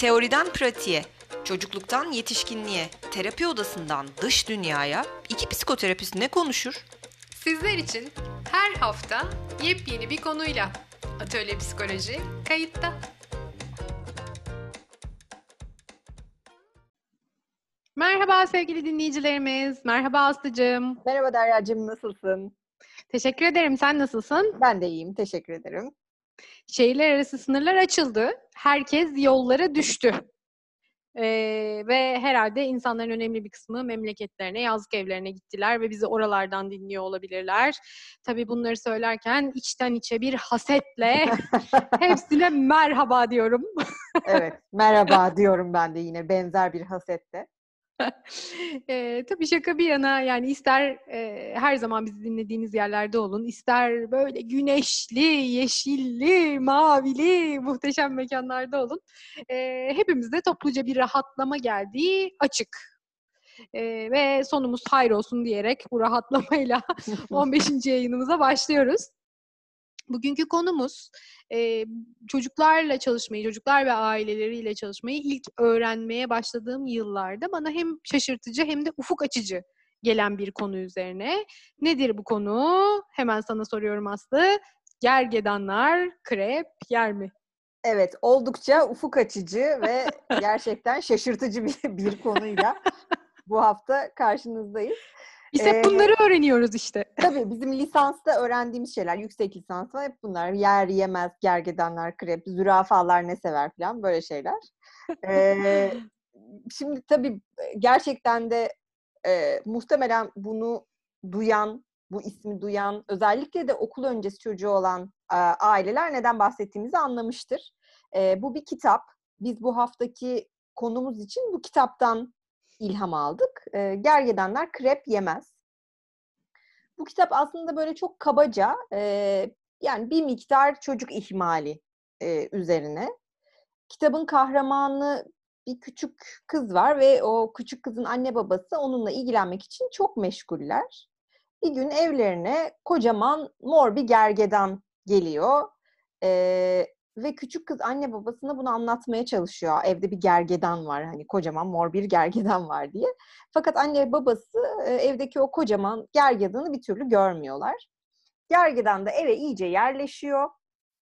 Teoriden pratiğe, çocukluktan yetişkinliğe, terapi odasından dış dünyaya iki psikoterapist ne konuşur? Sizler için her hafta yepyeni bir konuyla Atölye Psikoloji kayıtta. Merhaba sevgili dinleyicilerimiz. Merhaba Aslı'cığım. Merhaba Derya'cığım nasılsın? Teşekkür ederim. Sen nasılsın? Ben de iyiyim. Teşekkür ederim. Şehirler arası sınırlar açıldı. Herkes yollara düştü. Ee, ve herhalde insanların önemli bir kısmı memleketlerine, yazlık evlerine gittiler ve bizi oralardan dinliyor olabilirler. Tabii bunları söylerken içten içe bir hasetle hepsine merhaba diyorum. evet, merhaba diyorum ben de yine benzer bir hasetle. e, tabii şaka bir yana yani ister e, her zaman bizi dinlediğiniz yerlerde olun, ister böyle güneşli, yeşilli, mavili, muhteşem mekanlarda olun. E, hepimizde topluca bir rahatlama geldiği açık. E, ve sonumuz hayır olsun diyerek bu rahatlamayla 15. yayınımıza başlıyoruz. Bugünkü konumuz e, çocuklarla çalışmayı, çocuklar ve aileleriyle çalışmayı ilk öğrenmeye başladığım yıllarda bana hem şaşırtıcı hem de ufuk açıcı gelen bir konu üzerine. Nedir bu konu? Hemen sana soruyorum Aslı. Gergedanlar krep yer mi? Evet, oldukça ufuk açıcı ve gerçekten şaşırtıcı bir, bir konuyla bu hafta karşınızdayız. Biz hep bunları ee, öğreniyoruz işte. Tabii bizim lisansta öğrendiğimiz şeyler, yüksek lisansta hep bunlar. Yer yemez, gergedanlar, krep, zürafalar ne sever falan böyle şeyler. ee, şimdi tabii gerçekten de e, muhtemelen bunu duyan, bu ismi duyan, özellikle de okul öncesi çocuğu olan e, aileler neden bahsettiğimizi anlamıştır. E, bu bir kitap. Biz bu haftaki konumuz için bu kitaptan ilham aldık. E, Gergedanlar krep yemez. Bu kitap aslında böyle çok kabaca e, yani bir miktar çocuk ihmali e, üzerine. Kitabın kahramanı bir küçük kız var ve o küçük kızın anne babası onunla ilgilenmek için çok meşguller. Bir gün evlerine kocaman mor bir gergedan geliyor. Ee, ve küçük kız anne babasına bunu anlatmaya çalışıyor. Evde bir gergedan var hani kocaman mor bir gergedan var diye. Fakat anne babası evdeki o kocaman gergedanı bir türlü görmüyorlar. Gergedan da eve iyice yerleşiyor.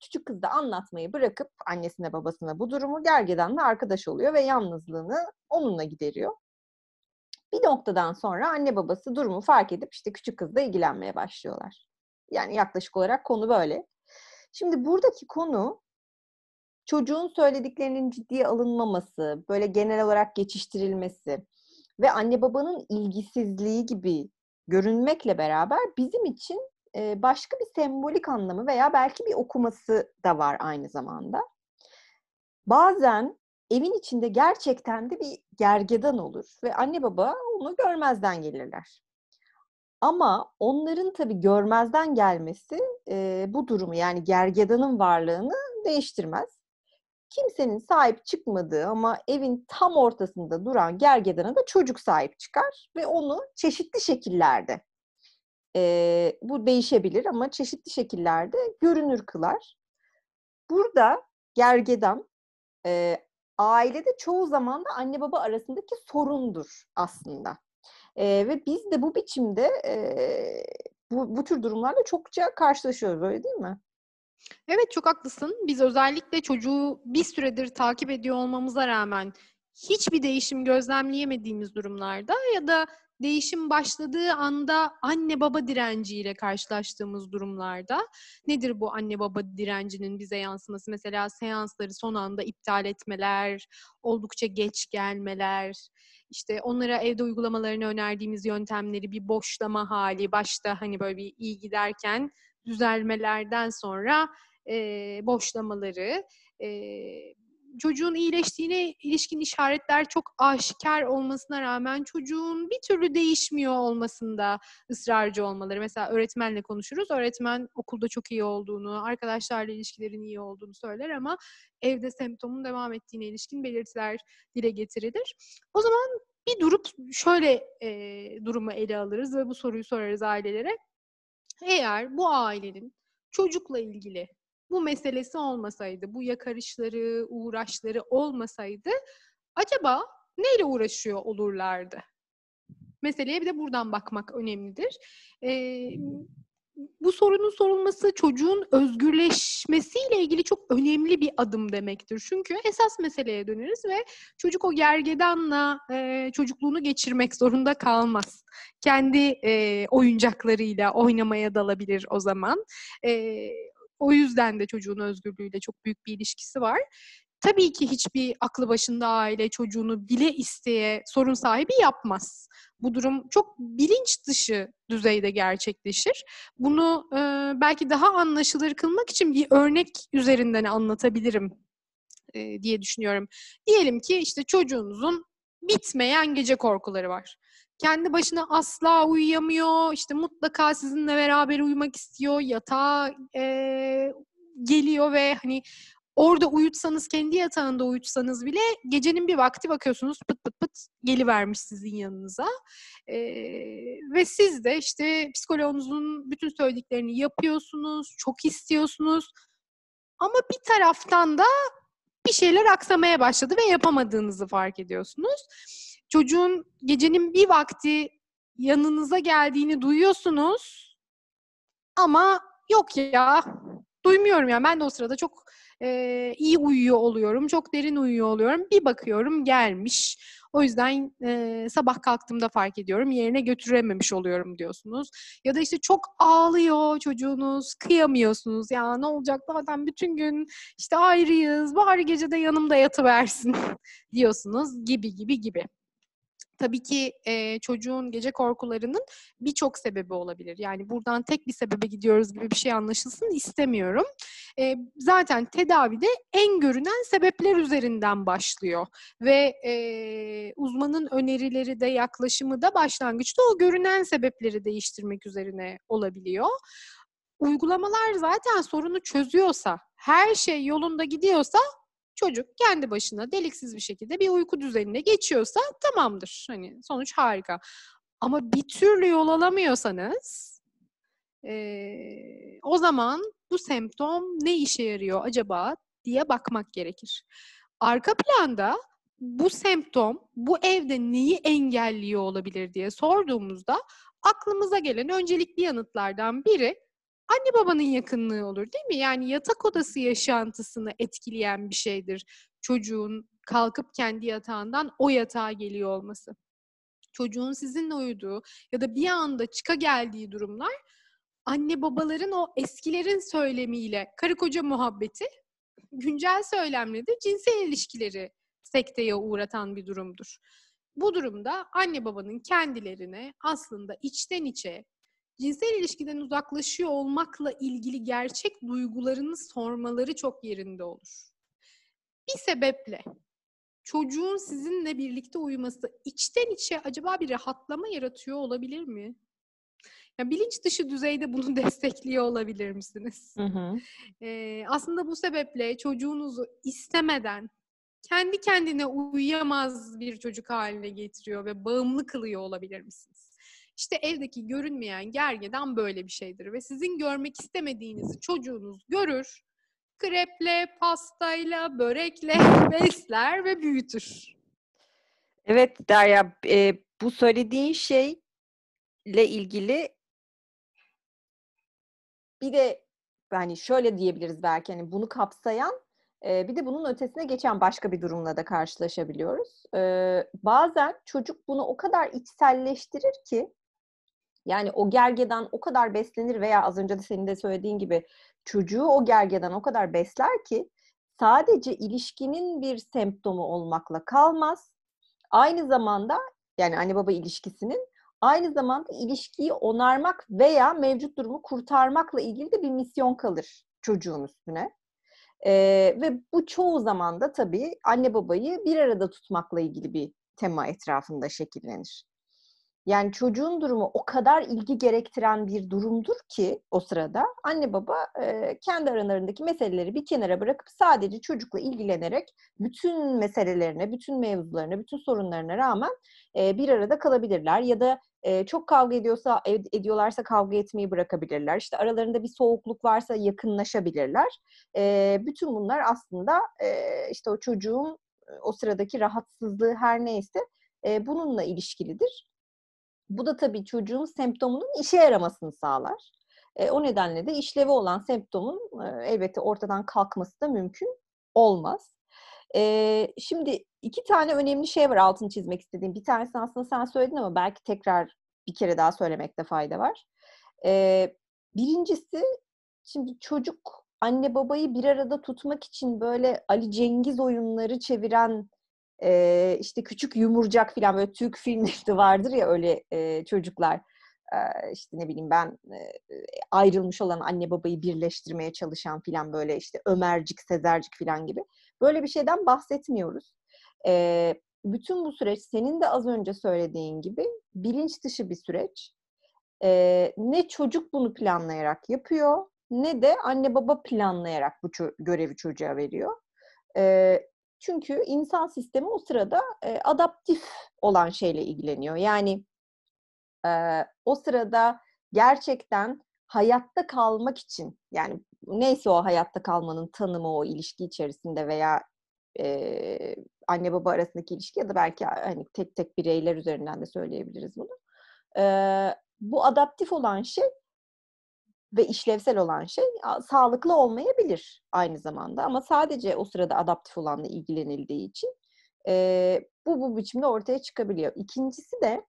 Küçük kız da anlatmayı bırakıp annesine babasına bu durumu gergedanla arkadaş oluyor ve yalnızlığını onunla gideriyor. Bir noktadan sonra anne babası durumu fark edip işte küçük kızla ilgilenmeye başlıyorlar. Yani yaklaşık olarak konu böyle. Şimdi buradaki konu çocuğun söylediklerinin ciddiye alınmaması, böyle genel olarak geçiştirilmesi ve anne babanın ilgisizliği gibi görünmekle beraber bizim için başka bir sembolik anlamı veya belki bir okuması da var aynı zamanda. Bazen evin içinde gerçekten de bir gergedan olur ve anne baba onu görmezden gelirler. Ama onların tabii görmezden gelmesi e, bu durumu yani gergedanın varlığını değiştirmez kimsenin sahip çıkmadığı ama evin tam ortasında duran gergedana da çocuk sahip çıkar ve onu çeşitli şekillerde e, bu değişebilir ama çeşitli şekillerde görünür kılar. Burada gergedan e, ailede çoğu zaman da anne baba arasındaki sorundur aslında. E, ve biz de bu biçimde e, bu, bu tür durumlarla çokça karşılaşıyoruz öyle değil mi? Evet çok haklısın. Biz özellikle çocuğu bir süredir takip ediyor olmamıza rağmen hiçbir değişim gözlemleyemediğimiz durumlarda ya da değişim başladığı anda anne baba direnciyle karşılaştığımız durumlarda nedir bu anne baba direncinin bize yansıması? Mesela seansları son anda iptal etmeler, oldukça geç gelmeler, işte onlara evde uygulamalarını önerdiğimiz yöntemleri bir boşlama hali, başta hani böyle bir iyi giderken düzelmelerden sonra e, boşlamaları, e, çocuğun iyileştiğine ilişkin işaretler çok aşikar olmasına rağmen çocuğun bir türlü değişmiyor olmasında ısrarcı olmaları. Mesela öğretmenle konuşuruz. Öğretmen okulda çok iyi olduğunu, arkadaşlarla ilişkilerin iyi olduğunu söyler ama evde semptomun devam ettiğine ilişkin belirtiler dile getirilir. O zaman bir durup şöyle e, durumu ele alırız ve bu soruyu sorarız ailelere. Eğer bu ailenin çocukla ilgili bu meselesi olmasaydı, bu yakarışları, uğraşları olmasaydı acaba neyle uğraşıyor olurlardı? Meseleye bir de buradan bakmak önemlidir. Ee, bu sorunun sorulması çocuğun özgürleşmesiyle ilgili çok önemli bir adım demektir. Çünkü esas meseleye döneriz ve çocuk o gergedanla e, çocukluğunu geçirmek zorunda kalmaz. Kendi e, oyuncaklarıyla oynamaya dalabilir o zaman. E, o yüzden de çocuğun özgürlüğüyle çok büyük bir ilişkisi var. Tabii ki hiçbir aklı başında aile çocuğunu bile isteye sorun sahibi yapmaz. Bu durum çok bilinç dışı düzeyde gerçekleşir. Bunu e, belki daha anlaşılır kılmak için bir örnek üzerinden anlatabilirim e, diye düşünüyorum. Diyelim ki işte çocuğunuzun bitmeyen gece korkuları var. Kendi başına asla uyuyamıyor, işte mutlaka sizinle beraber uyumak istiyor, yatağa e, geliyor ve hani orada uyutsanız, kendi yatağında uyutsanız bile gecenin bir vakti bakıyorsunuz pıt pıt pıt gelivermiş sizin yanınıza. Ee, ve siz de işte psikoloğunuzun bütün söylediklerini yapıyorsunuz, çok istiyorsunuz. Ama bir taraftan da bir şeyler aksamaya başladı ve yapamadığınızı fark ediyorsunuz. Çocuğun gecenin bir vakti yanınıza geldiğini duyuyorsunuz ama yok ya duymuyorum ya ben de o sırada çok e, iyi uyuyor oluyorum, çok derin uyuyor oluyorum. Bir bakıyorum gelmiş. O yüzden e, sabah kalktığımda fark ediyorum yerine götürememiş oluyorum diyorsunuz. Ya da işte çok ağlıyor çocuğunuz, kıyamıyorsunuz. Ya ne olacak zaten bütün gün işte ayrıyız, bari gece de yanımda yatıversin diyorsunuz gibi gibi gibi. Tabii ki e, çocuğun gece korkularının birçok sebebi olabilir. Yani buradan tek bir sebebe gidiyoruz gibi bir şey anlaşılsın istemiyorum. E, zaten tedavide en görünen sebepler üzerinden başlıyor ve e, uzmanın önerileri de yaklaşımı da başlangıçta o görünen sebepleri değiştirmek üzerine olabiliyor. Uygulamalar zaten sorunu çözüyorsa, her şey yolunda gidiyorsa çocuk kendi başına deliksiz bir şekilde bir uyku düzenine geçiyorsa tamamdır. Hani sonuç harika. Ama bir türlü yol alamıyorsanız e, o zaman bu semptom ne işe yarıyor acaba diye bakmak gerekir. Arka planda bu semptom bu evde neyi engelliyor olabilir diye sorduğumuzda aklımıza gelen öncelikli yanıtlardan biri anne babanın yakınlığı olur değil mi? Yani yatak odası yaşantısını etkileyen bir şeydir çocuğun kalkıp kendi yatağından o yatağa geliyor olması. Çocuğun sizinle uyuduğu ya da bir anda çıka geldiği durumlar anne babaların o eskilerin söylemiyle karı koca muhabbeti güncel söylemle de cinsel ilişkileri sekteye uğratan bir durumdur. Bu durumda anne babanın kendilerine aslında içten içe cinsel ilişkiden uzaklaşıyor olmakla ilgili gerçek duygularını sormaları çok yerinde olur. Bir sebeple çocuğun sizinle birlikte uyuması içten içe acaba bir rahatlama yaratıyor olabilir mi? Ya bilinç dışı düzeyde bunu destekliyor olabilir misiniz? Hı hı. Ee, aslında bu sebeple çocuğunuzu istemeden kendi kendine uyuyamaz bir çocuk haline getiriyor ve bağımlı kılıyor olabilir misiniz? İşte evdeki görünmeyen gergedan böyle bir şeydir ve sizin görmek istemediğinizi çocuğunuz görür, kreple, pastayla, börekle besler ve büyütür. Evet Derya, e, bu söylediğin şeyle ilgili bir de yani şöyle diyebiliriz belki hani bunu kapsayan e, bir de bunun ötesine geçen başka bir durumla da karşılaşabiliyoruz. E, bazen çocuk bunu o kadar içselleştirir ki yani o gergedan o kadar beslenir veya az önce de senin de söylediğin gibi çocuğu o gergedan o kadar besler ki sadece ilişkinin bir semptomu olmakla kalmaz. Aynı zamanda yani anne baba ilişkisinin aynı zamanda ilişkiyi onarmak veya mevcut durumu kurtarmakla ilgili de bir misyon kalır çocuğun üstüne. Ee, ve bu çoğu zaman da tabii anne babayı bir arada tutmakla ilgili bir tema etrafında şekillenir. Yani çocuğun durumu o kadar ilgi gerektiren bir durumdur ki o sırada anne baba e, kendi aralarındaki meseleleri bir kenara bırakıp sadece çocukla ilgilenerek bütün meselelerine, bütün mevzularına, bütün sorunlarına rağmen e, bir arada kalabilirler ya da e, çok kavga ediyorsa ed- ediyorlarsa kavga etmeyi bırakabilirler. İşte aralarında bir soğukluk varsa yakınlaşabilirler. E, bütün bunlar aslında e, işte o çocuğun o sıradaki rahatsızlığı her neyse e, bununla ilişkilidir. Bu da tabii çocuğun semptomunun işe yaramasını sağlar. E, o nedenle de işlevi olan semptomun e, elbette ortadan kalkması da mümkün olmaz. E, şimdi iki tane önemli şey var altını çizmek istediğim. Bir tanesi aslında sen söyledin ama belki tekrar bir kere daha söylemekte fayda var. E, birincisi şimdi çocuk anne babayı bir arada tutmak için böyle Ali Cengiz oyunları çeviren e, işte küçük yumurcak falan böyle Türk filmlerinde vardır ya öyle e, çocuklar işte ne bileyim ben ayrılmış olan anne babayı birleştirmeye çalışan falan böyle işte Ömercik, Sezercik falan gibi böyle bir şeyden bahsetmiyoruz. Bütün bu süreç senin de az önce söylediğin gibi bilinç dışı bir süreç. Ne çocuk bunu planlayarak yapıyor ne de anne baba planlayarak bu görevi çocuğa veriyor. Çünkü insan sistemi o sırada e, adaptif olan şeyle ilgileniyor. Yani e, o sırada gerçekten hayatta kalmak için yani neyse o hayatta kalmanın tanımı o ilişki içerisinde veya e, anne baba arasındaki ilişki ya da belki hani tek tek bireyler üzerinden de söyleyebiliriz bunu. E, bu adaptif olan şey ve işlevsel olan şey sağlıklı olmayabilir aynı zamanda. Ama sadece o sırada adaptif olanla ilgilenildiği için e, bu bu biçimde ortaya çıkabiliyor. İkincisi de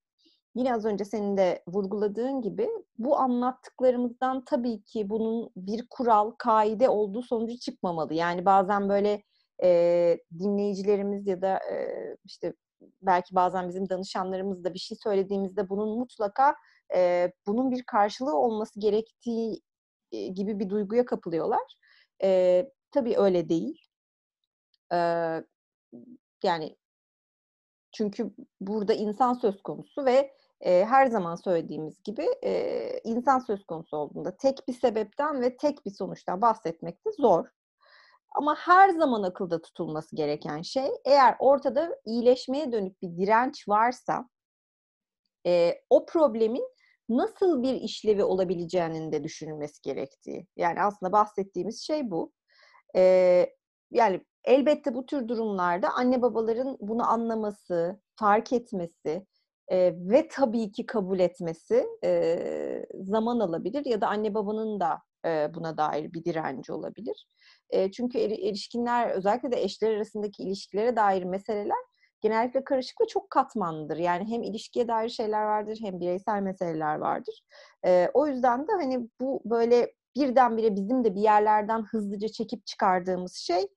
yine az önce senin de vurguladığın gibi bu anlattıklarımızdan tabii ki bunun bir kural, kaide olduğu sonucu çıkmamalı. Yani bazen böyle e, dinleyicilerimiz ya da e, işte belki bazen bizim danışanlarımız da bir şey söylediğimizde bunun mutlaka e, bunun bir karşılığı olması gerektiği e, gibi bir duyguya kapılıyorlar. E, tabii öyle değil. E, yani çünkü burada insan söz konusu ve e, her zaman söylediğimiz gibi e, insan söz konusu olduğunda tek bir sebepten ve tek bir sonuçtan bahsetmek de zor. Ama her zaman akılda tutulması gereken şey eğer ortada iyileşmeye dönük bir direnç varsa e, o problemin nasıl bir işlevi olabileceğinin de düşünülmesi gerektiği. Yani aslında bahsettiğimiz şey bu. Ee, yani elbette bu tür durumlarda anne babaların bunu anlaması, fark etmesi e, ve tabii ki kabul etmesi e, zaman alabilir ya da anne babanın da e, buna dair bir direnci olabilir. E, çünkü erişkinler özellikle de eşler arasındaki ilişkilere dair meseleler genellikle karışık ve çok katmanlıdır. Yani hem ilişkiye dair şeyler vardır hem bireysel meseleler vardır. E, o yüzden de hani bu böyle birdenbire bizim de bir yerlerden hızlıca çekip çıkardığımız şey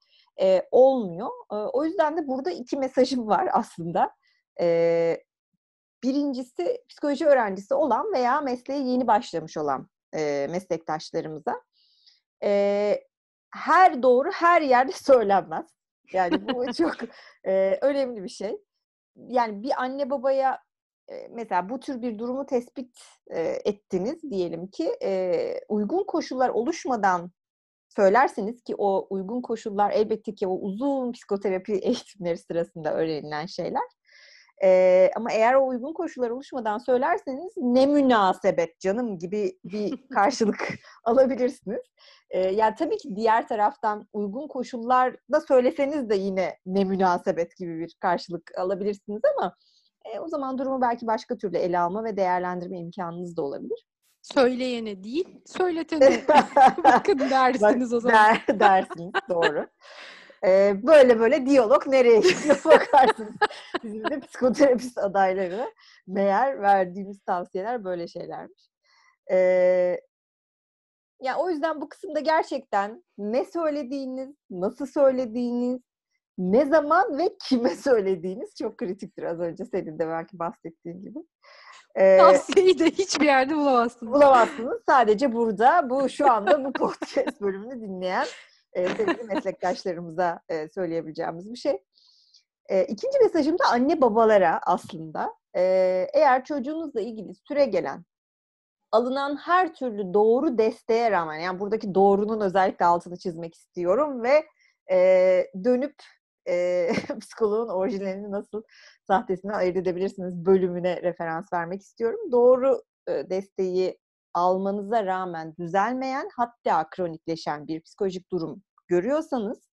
e, olmuyor. E, o yüzden de burada iki mesajım var aslında. E, birincisi psikoloji öğrencisi olan veya mesleğe yeni başlamış olan e, meslektaşlarımıza. E, her doğru her yerde söylenmez. Yani bu çok e, önemli bir şey. Yani bir anne babaya e, mesela bu tür bir durumu tespit e, ettiniz diyelim ki e, uygun koşullar oluşmadan söylerseniz ki o uygun koşullar elbette ki o uzun psikoterapi eğitimleri sırasında öğrenilen şeyler. Ee, ama eğer o uygun koşullar oluşmadan söylerseniz ne münasebet canım gibi bir karşılık alabilirsiniz. Ee, yani tabii ki diğer taraftan uygun koşullarda söyleseniz de yine ne münasebet gibi bir karşılık alabilirsiniz ama e, o zaman durumu belki başka türlü ele alma ve değerlendirme imkanınız da olabilir. Söyleyene değil, söyletene bakın dersiniz o zaman. Der, dersiniz, doğru. Ee, böyle böyle diyalog nereye gidiyor bakarsınız. Bizim de psikoterapist adayları meğer verdiğimiz tavsiyeler böyle şeylermiş. Ee, ya o yüzden bu kısımda gerçekten ne söylediğiniz, nasıl söylediğiniz, ne zaman ve kime söylediğiniz çok kritiktir az önce senin de belki bahsettiğin gibi. Ee, Tavsiyeyi de hiçbir yerde bulamazsınız. Bulamazsınız. Sadece burada, bu şu anda bu podcast bölümünü dinleyen e, sevgili meslektaşlarımıza e, söyleyebileceğimiz bir şey. E, ikinci mesajım da anne babalara aslında. Ee, eğer çocuğunuzla ilgili süre gelen alınan her türlü doğru desteğe rağmen yani buradaki doğrunun özellikle altını çizmek istiyorum ve e, dönüp e, psikoloğun orijinalini nasıl sahtesinden ayırt edebilirsiniz bölümüne referans vermek istiyorum. Doğru e, desteği almanıza rağmen düzelmeyen hatta kronikleşen bir psikolojik durum görüyorsanız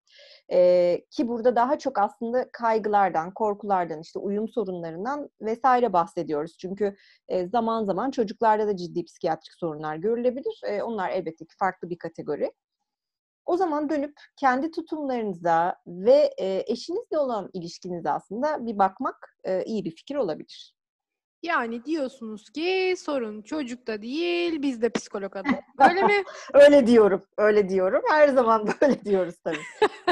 e, ki burada daha çok aslında kaygılardan, korkulardan, işte uyum sorunlarından vesaire bahsediyoruz. Çünkü e, zaman zaman çocuklarda da ciddi psikiyatrik sorunlar görülebilir. E, onlar elbette ki farklı bir kategori. O zaman dönüp kendi tutumlarınıza ve eşinizle olan ilişkinize aslında bir bakmak iyi bir fikir olabilir. Yani diyorsunuz ki sorun çocukta değil, bizde psikolog adam. Öyle mi? öyle diyorum, öyle diyorum. Her zaman böyle diyoruz tabii.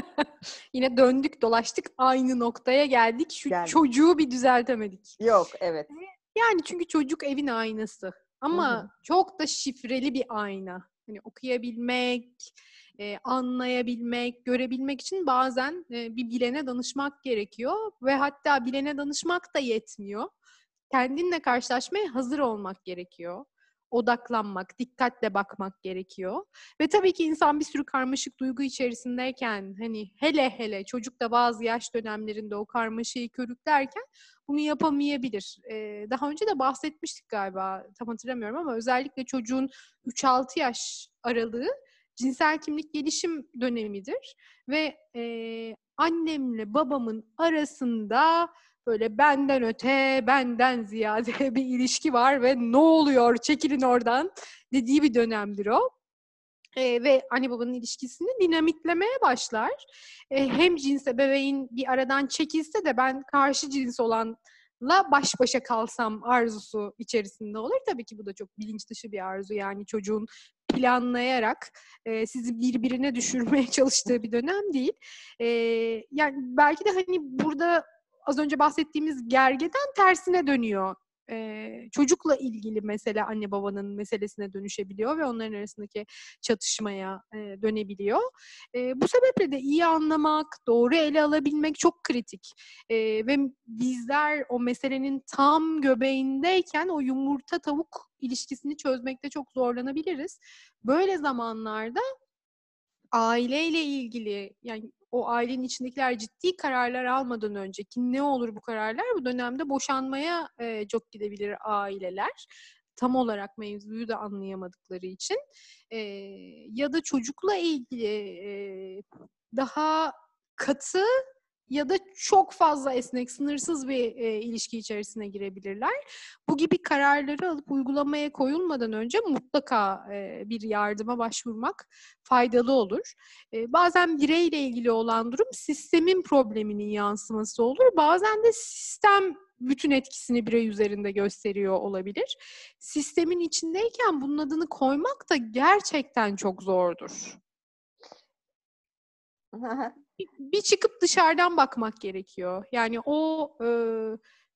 Yine döndük dolaştık aynı noktaya geldik. Şu Geldik. çocuğu bir düzeltemedik. Yok, evet. Yani çünkü çocuk evin aynası. Ama Hı hı. çok da şifreli bir ayna. Hani okuyabilmek, e, anlayabilmek, görebilmek için bazen e, bir bilene danışmak gerekiyor ve hatta bilene danışmak da yetmiyor. Kendinle karşılaşmaya hazır olmak gerekiyor. Odaklanmak, dikkatle bakmak gerekiyor. Ve tabii ki insan bir sürü karmaşık duygu içerisindeyken hani hele hele çocuk da bazı yaş dönemlerinde o karmaşayı körüklerken bunu yapamayabilir. Ee, daha önce de bahsetmiştik galiba tam hatırlamıyorum ama özellikle çocuğun 3-6 yaş aralığı cinsel kimlik gelişim dönemidir ve e, annemle babamın arasında böyle benden öte, benden ziyade bir ilişki var ve ne oluyor çekilin oradan dediği bir dönemdir o. Ee, ve anne babanın ilişkisini dinamitlemeye başlar. Ee, hem cins ebeveyn bir aradan çekilse de ben karşı cins olanla baş başa kalsam arzusu içerisinde olur. Tabii ki bu da çok bilinç dışı bir arzu. Yani çocuğun planlayarak e, sizi birbirine düşürmeye çalıştığı bir dönem değil. E, yani belki de hani burada az önce bahsettiğimiz gergeden tersine dönüyor. Ee, çocukla ilgili mesele anne babanın meselesine dönüşebiliyor ve onların arasındaki çatışmaya e, dönebiliyor. E, bu sebeple de iyi anlamak, doğru ele alabilmek çok kritik. E, ve bizler o meselenin tam göbeğindeyken o yumurta tavuk ilişkisini çözmekte çok zorlanabiliriz. Böyle zamanlarda aileyle ilgili yani o ailenin içindekiler ciddi kararlar almadan önce ki ne olur bu kararlar bu dönemde boşanmaya e, çok gidebilir aileler tam olarak mevzuyu da anlayamadıkları için. E, ya da çocukla ilgili e, daha katı ya da çok fazla esnek, sınırsız bir e, ilişki içerisine girebilirler. Bu gibi kararları alıp uygulamaya koyulmadan önce mutlaka e, bir yardıma başvurmak faydalı olur. E, bazen bireyle ilgili olan durum sistemin probleminin yansıması olur. Bazen de sistem bütün etkisini birey üzerinde gösteriyor olabilir. Sistemin içindeyken bunun adını koymak da gerçekten çok zordur bir çıkıp dışarıdan bakmak gerekiyor. Yani o e,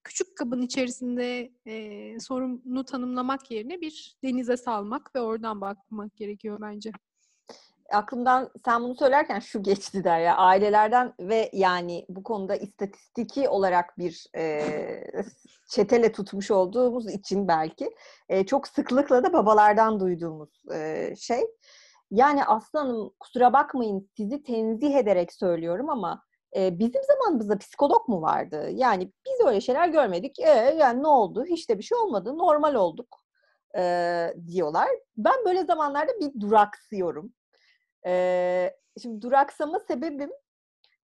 küçük kabın içerisinde e, sorunu tanımlamak yerine bir denize salmak ve oradan bakmak gerekiyor bence. Aklımdan sen bunu söylerken şu geçti der ya ailelerden ve yani bu konuda istatistiki olarak bir e, çetele tutmuş olduğumuz için belki e, çok sıklıkla da babalardan duyduğumuz e, şey yani aslanım kusura bakmayın sizi tenzih ederek söylüyorum ama e, bizim zamanımızda psikolog mu vardı? Yani biz öyle şeyler görmedik. E, yani ne oldu? Hiç de bir şey olmadı. Normal olduk e, diyorlar. Ben böyle zamanlarda bir duraksıyorum. E, şimdi duraksama sebebim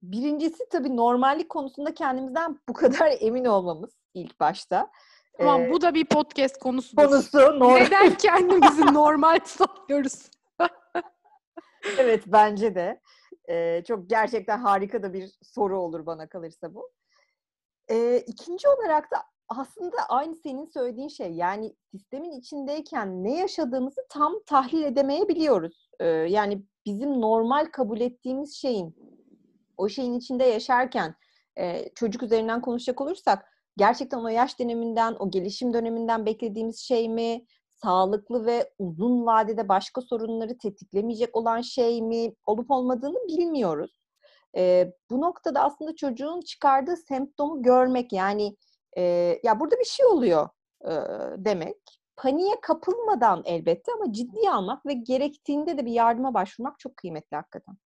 birincisi tabii normallik konusunda kendimizden bu kadar emin olmamız ilk başta. Tamam ee, bu da bir podcast konusu. Konusu normal. Neden kendimizi normal sanıyoruz? Evet bence de. Ee, çok gerçekten harika da bir soru olur bana kalırsa bu. Ee, ikinci olarak da aslında aynı senin söylediğin şey. Yani sistemin içindeyken ne yaşadığımızı tam tahlil edemeyebiliyoruz. Ee, yani bizim normal kabul ettiğimiz şeyin o şeyin içinde yaşarken e, çocuk üzerinden konuşacak olursak gerçekten o yaş döneminden, o gelişim döneminden beklediğimiz şey mi? Sağlıklı ve uzun vadede başka sorunları tetiklemeyecek olan şey mi olup olmadığını bilmiyoruz. E, bu noktada aslında çocuğun çıkardığı semptomu görmek yani e, ya burada bir şey oluyor e, demek. Paniğe kapılmadan elbette ama ciddiye almak ve gerektiğinde de bir yardıma başvurmak çok kıymetli hakikaten.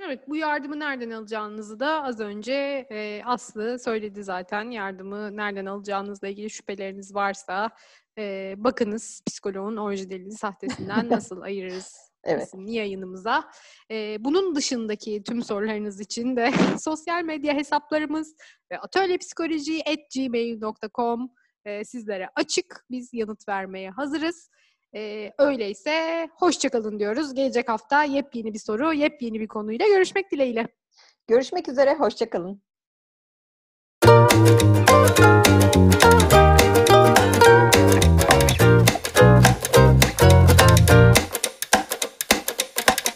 Evet, bu yardımı nereden alacağınızı da az önce e, Aslı söyledi zaten. Yardımı nereden alacağınızla ilgili şüpheleriniz varsa e, bakınız psikoloğun orijinalini sahtesinden nasıl ayırırız Evet. isimli yayınımıza. E, bunun dışındaki tüm sorularınız için de sosyal medya hesaplarımız ve atölyepsikoloji.gmail.com e, sizlere açık. Biz yanıt vermeye hazırız. Ee, öyleyse hoşçakalın diyoruz. Gelecek hafta yepyeni bir soru, yepyeni bir konuyla görüşmek dileğiyle. Görüşmek üzere, hoşçakalın.